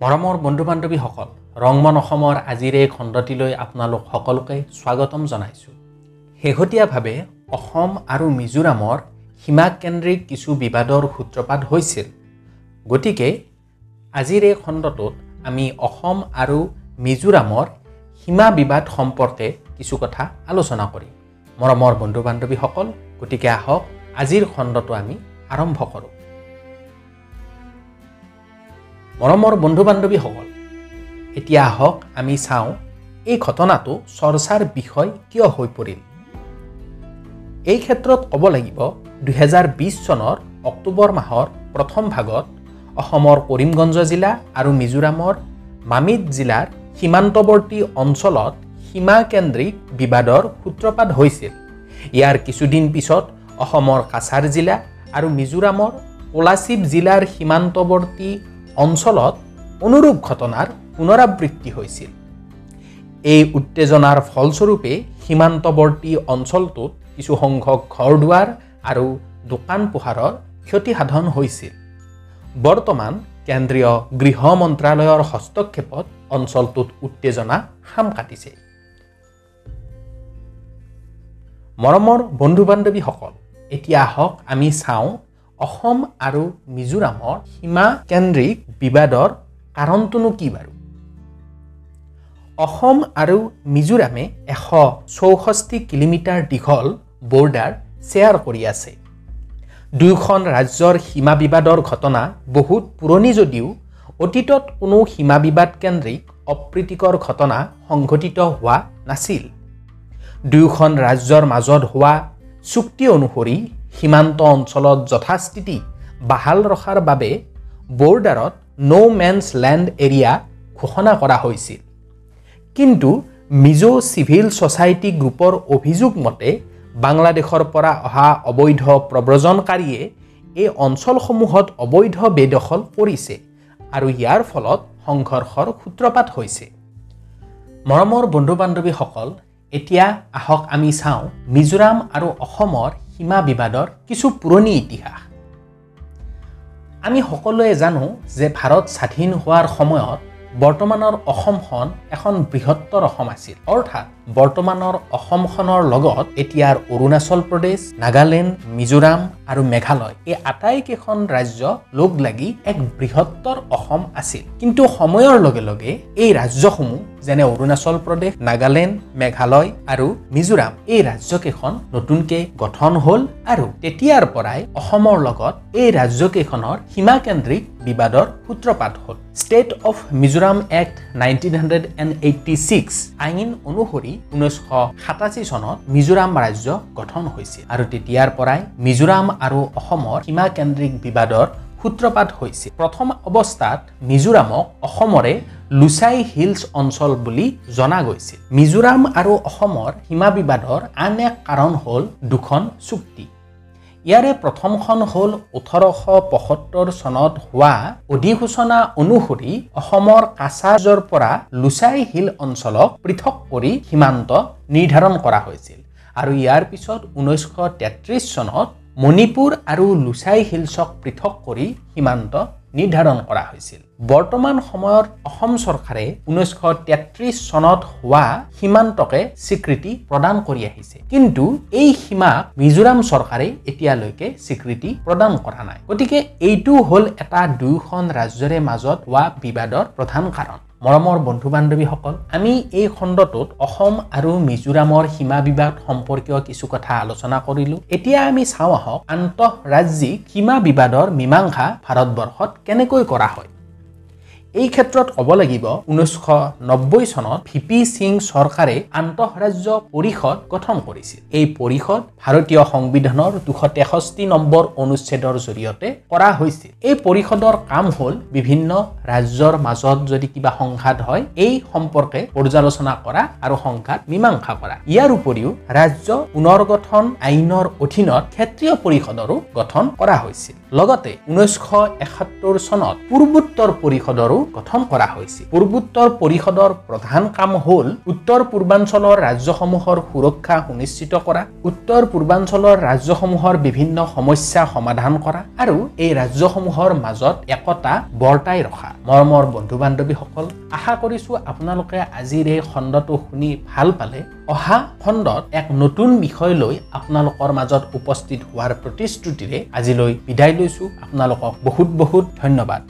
মৰমৰ বন্ধু বান্ধৱীসকল ৰংমন অসমৰ আজিৰ এই খণ্ডটিলৈ আপোনালোক সকলোকে স্বাগতম জনাইছোঁ। শেহতীয়াভাৱে অসম আৰু মিজোৰামৰ সীমাকেন্দ্ৰিক কিছু বিবাদৰ সূত্ৰপাত হৈছিল। গতিকে আজিৰ এই খণ্ডটোত আমি অসম আৰু মিজোৰামৰ সীমা বিবাদ সম্পৰ্কে কিছু কথা আলোচনা কৰিম। মৰমৰ বন্ধু বান্ধৱীসকল গতিকে আহক আজিৰ খণ্ডটো আমি আৰম্ভ কৰোঁ। মৰমৰ বন্ধু বান্ধৱীসকল এতিয়া আহক আমি চাওঁ এই ঘটনাটো চৰ্চাৰ বিষয় কিয় হৈ পৰিল। এই ক্ষেত্ৰত ক'ব লাগিব দুহেজাৰ বিছ চনৰ অক্টোবৰ মাহৰ প্ৰথম ভাগত অসমৰ কৰিমগঞ্জ জিলা আৰু মিজোৰামৰ মামিত জিলাৰ সীমান্তৱৰ্তী অঞ্চলত সীমাকেন্দ্ৰিক বিবাদৰ সূত্ৰপাত হৈছিল। ইয়াৰ কিছুদিন পিছত অসমৰ কাছাৰ জিলা আৰু মিজোৰামৰ কোলাচিব জিলাৰ সীমান্তৱৰ্তী অঞ্চলত অনুৰূপ ঘটনাৰ পুনৰাবৃত্তি হৈছিল। এই উত্তেজনাৰ ফলস্বৰূপে সীমান্তৱৰ্তী অঞ্চলটোত কিছুসংখ্যক ঘৰ দুৱাৰ আৰু দোকান পোহাৰৰ ক্ষতিসাধন হৈছিল। বৰ্তমান কেন্দ্ৰীয় গৃহ মন্ত্ৰালয়ৰ হস্তক্ষেপত অঞ্চলটোত উত্তেজনা সাম কাটিছে। মৰমৰ বন্ধু বান্ধৱীসকল এতিয়া আহক আমি চাওঁ অসম আৰু মিজোৰামৰ সীমা কেন্দ্ৰিক বিবাদৰ কাৰণটোনো কি বাৰু? অসম আৰু মিজোৰামে এশ চৌষষ্ঠি কিলোমিটাৰ দীঘল বৰ্ডাৰ শ্বেয়াৰ কৰি আছে। দুয়োখন ৰাজ্যৰ সীমা বিবাদৰ ঘটনা বহুত পুৰণি যদিও অতীতত কোনো সীমা বিবাদ কেন্দ্ৰিক অপ্ৰীতিকৰ ঘটনা সংঘটিত হোৱা নাছিল। দুয়োখন ৰাজ্যৰ মাজত হোৱা চুক্তি অনুসৰি সীমান্ত অঞ্চলত যথাস্থিতি বাহাল ৰখাৰ বাবে বৰ্ডাৰত ন' মেনছ লেণ্ড এৰিয়া ঘোষণা কৰা হৈছিল। কিন্তু মিজো চিভিল ছ'চাইটি গ্ৰুপৰ অভিযোগ মতে বাংলাদেশৰ পৰা অহা অবৈধ প্ৰব্ৰজনকাৰীয়ে এই অঞ্চলসমূহত অবৈধ বেদখল কৰিছে আৰু ইয়াৰ ফলত সংঘৰ্ষৰ সূত্ৰপাত হৈছে। মৰমৰ বন্ধু বান্ধৱীসকল এতিয়া আহক আমি চাওঁ মিজোৰাম আৰু অসমৰ সীমা বিবাদৰ কিছু পুৰণি ইতিহাস। আমি সকলোৱে জানো যে ভাৰত স্বাধীন হোৱাৰ সময়ত বৰ্তমানৰ অসমখন এখন বৃহত্তৰ অসম আছিল। অৰ্থাৎ বৰ্তমানৰ অসমখনৰ লগত এতিয়াৰ অৰুণাচল প্ৰদেশ নাগালেণ্ড মিজোৰাম আৰু মেঘালয় এই আটাইকেইখন ৰাজ্য লগ লাগি এক বৃহত্তৰ অসম আছিল। কিন্তু সময়ৰ লগে লগে এই ৰাজ্যসমূহ যেনে অৰুণাচল প্ৰদেশ নাগালেণ্ড মেঘালয় আৰু মিজোৰাম। এই ৰাজ্যকেইখন নতুনকৈ গঠন হ'ল আৰু তেতিয়াৰ পৰাই অসমৰ লগত এই ৰাজ্যকেইখনৰ সীমাকেন্দ্ৰিক বিবাদৰ সূত্ৰপাত হ'ল। State of Mizoram act nineteen hundred and eighty six আইন অনুসৰি ঊনৈছশ সাতাশী চনত মিজোৰাম ৰাজ্য গঠন হৈছিল আৰু তেতিয়াৰ পৰাই মিজোৰাম আৰু অসমৰ সীমাকেন্দ্ৰিক বিবাদৰ সূত্ৰপাত হৈছে। প্ৰথম অৱস্থাত মিজোৰামক অসমৰে লুচাই হিলছ অঞ্চল বুলি জনা গৈছিল। মিজোৰাম আৰু অসমৰ সীমা বিবাদৰ আন এক কাৰণ হ'ল দুখন চুক্তি। ইয়াৰে প্ৰথমখন হ'ল ওঠৰশ পঁসত্তৰ চনত হোৱা অধিসূচনা অনুসৰি অসমৰ কাছাজৰ পৰা লুচাই হিল অঞ্চলক পৃথক কৰি সীমান্ত নিৰ্ধাৰণ কৰা হৈছিল। আৰু ইয়াৰ পিছত ঊনৈছশ তেত্ৰিছ চনত মণিপুৰ আৰু লুচাই হিলছক পৃথক কৰি সীমান্ত নিৰ্ধাৰণ কৰা হৈছিল। বৰ্তমান সময়ত অসম চৰকাৰে ঊনৈছশ তেত্ৰিছ চনত হোৱা সীমান্তকে স্বীকৃতি প্ৰদান কৰি আহিছে। কিন্তু এই সীমাক মিজোৰাম চৰকাৰে এতিয়ালৈকে স্বীকৃতি প্ৰদান কৰা নাই। গতিকে এইটো হ'ল এটা দুয়োখন ৰাজ্যৰে মাজত হোৱা বিবাদৰ প্ৰধান কাৰণ। মৰমৰ বন্ধু বান্ধৱীসকল আমি এই খণ্ডটোত অসম আৰু মিজোৰামৰ সীমা বিবাদ সম্পৰ্কীয় কিছু কথা আলোচনা কৰিলোঁ। এতিয়া আমি চাওঁ আহক আন্তঃৰাজ্যিক সীমা বিবাদৰ মীমাংসা ভাৰতবৰ্ষত কেনেকৈ কৰা হয়। এই ক্ষেত্ৰত ক'ব লাগিব ঊনৈছশ নব্বৈ চনত ভি পি সিং চৰকাৰে আন্তঃৰাজ্য পৰিষদ গঠন কৰিছিল। এই পৰিষদ ভাৰতীয় সংবিধানৰ দুশ তেষষ্ঠি নম্বৰ অনুচ্ছেদৰ জৰিয়তে কৰা হৈছিল। এই পৰিষদৰ কাম হ'ল বিভিন্ন ৰাজ্যৰ মাজত যদি কিবা সংঘাত হয় এই সম্পৰ্কে পৰ্যালোচনা কৰা আৰু সংঘাত মীমাংসা কৰা। ইয়াৰ উপৰিও ৰাজ্য পুনৰ গঠন আইনৰ অধীনত ক্ষেত্ৰীয় পৰিষদৰো গঠন কৰা হৈছিল। লগতে ঊনৈছশ এসত্তৰ চনত পূৰ্বোত্তৰ পৰিষদৰো গঠন কৰা হৈছিল পূৰ্বোত্তৰ পৰিষদৰ প্ৰধান কাম হ'ল উত্তৰ পূৰ্বাঞ্চলৰ ৰাজ্যসমূহৰ সুৰক্ষা সুনিশ্চিত কৰা উত্তৰ পূৰ্বাঞ্চলৰ ৰাজ্যসমূহৰ বিভিন্ন সমস্যা সমাধান কৰা আৰু এই ৰাজ্যসমূহৰ মাজত একতা বৰ্তাই ৰখা। মৰমৰ বন্ধু বান্ধৱীসকল আশা কৰিছো আপোনালোকে আজিৰ এই খণ্ডটো শুনি ভাল পালে। অহা খণ্ডত এক নতুন বিষয় লৈ আপোনালোকৰ মাজত উপস্থিত হোৱাৰ প্ৰতিশ্ৰুতিৰে আজিলৈ বিদায় লৈছো। আপোনালোকক বহুত বহুত ধন্যবাদ।